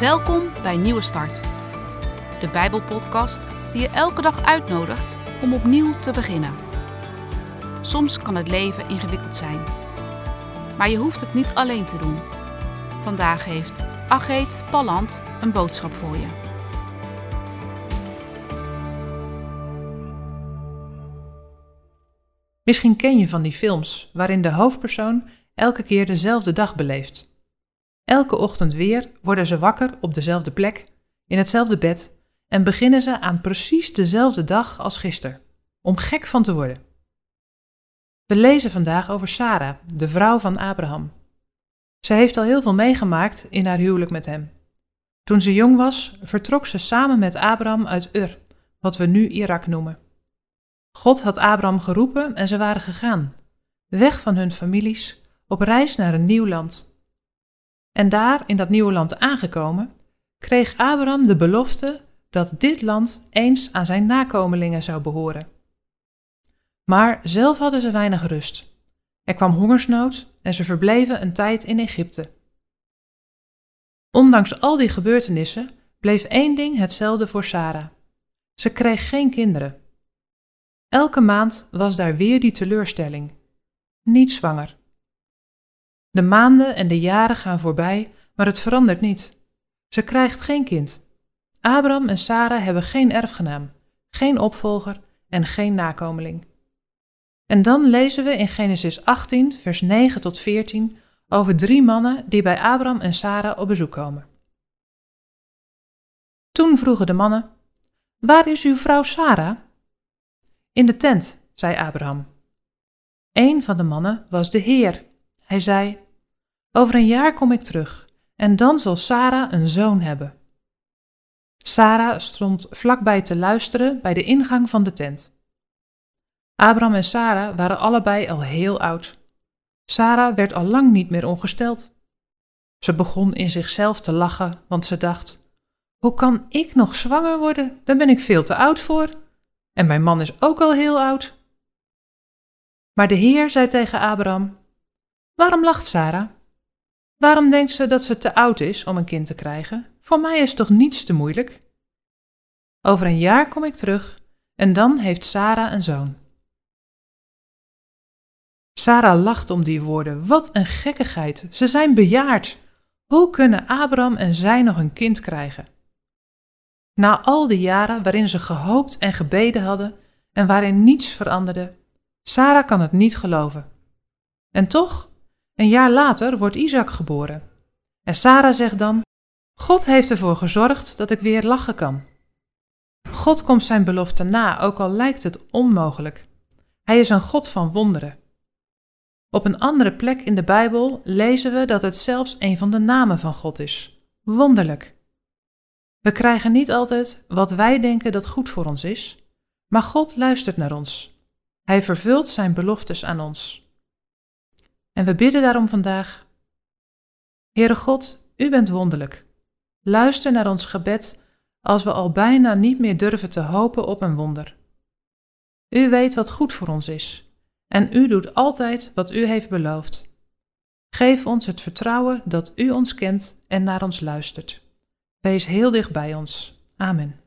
Welkom bij Nieuwe Start, de Bijbelpodcast die je elke dag uitnodigt om opnieuw te beginnen. Soms kan het leven ingewikkeld zijn, maar je hoeft het niet alleen te doen. Vandaag heeft Ageet Palland een boodschap voor je. Misschien ken je van die films waarin de hoofdpersoon elke keer dezelfde dag beleeft. Elke ochtend weer worden ze wakker op dezelfde plek, in hetzelfde bed en beginnen ze aan precies dezelfde dag als gisteren, om gek van te worden. We lezen vandaag over Sarah, de vrouw van Abraham. Ze heeft al heel veel meegemaakt in haar huwelijk met hem. Toen ze jong was, vertrok ze samen met Abraham uit Ur, wat we nu Irak noemen. God had Abraham geroepen en ze waren gegaan, weg van hun families, op reis naar een nieuw land. En daar, in dat nieuwe land aangekomen, kreeg Abraham de belofte dat dit land eens aan zijn nakomelingen zou behoren. Maar zelf hadden ze weinig rust. Er kwam hongersnood en ze verbleven een tijd in Egypte. Ondanks al die gebeurtenissen bleef één ding hetzelfde voor Sarah. Ze kreeg geen kinderen. Elke maand was daar weer die teleurstelling. Niet zwanger. De maanden en de jaren gaan voorbij, maar het verandert niet. Ze krijgt geen kind. Abraham en Sarah hebben geen erfgenaam, geen opvolger en geen nakomeling. En dan lezen we in Genesis 18, vers 9 tot 14 over drie mannen die bij Abraham en Sarah op bezoek komen. Toen vroegen de mannen: Waar is uw vrouw Sarah? In de tent, zei Abraham. Een van de mannen was de Heer, hij zei: Over een jaar kom ik terug en dan zal Sarah een zoon hebben. Sarah stond vlakbij te luisteren bij de ingang van de tent. Abraham en Sarah waren allebei al heel oud. Sarah werd al lang niet meer ongesteld. Ze begon in zichzelf te lachen, want ze dacht: Hoe kan ik nog zwanger worden? Daar ben ik veel te oud voor. En mijn man is ook al heel oud. Maar de Heer zei tegen Abraham: Waarom lacht Sarah? Waarom denkt ze dat ze te oud is om een kind te krijgen? Voor mij is toch niets te moeilijk? Over een jaar kom ik terug en dan heeft Sarah een zoon. Sarah lacht om die woorden. Wat een gekkigheid. Ze zijn bejaard. Hoe kunnen Abraham en zij nog een kind krijgen? Na al die jaren waarin ze gehoopt en gebeden hadden en waarin niets veranderde, Sarah kan het niet geloven. En toch, een jaar later wordt Isaac geboren. En Sarah zegt dan: God heeft ervoor gezorgd dat ik weer lachen kan. God komt zijn belofte na, ook al lijkt het onmogelijk. Hij is een God van wonderen. Op een andere plek in de Bijbel lezen we dat het zelfs een van de namen van God is: wonderlijk. We krijgen niet altijd wat wij denken dat goed voor ons is, maar God luistert naar ons. Hij vervult zijn beloftes aan ons. En we bidden daarom vandaag: Heere God, u bent wonderlijk. Luister naar ons gebed als we al bijna niet meer durven te hopen op een wonder. U weet wat goed voor ons is en u doet altijd wat u heeft beloofd. Geef ons het vertrouwen dat u ons kent en naar ons luistert. Wees heel dicht bij ons. Amen.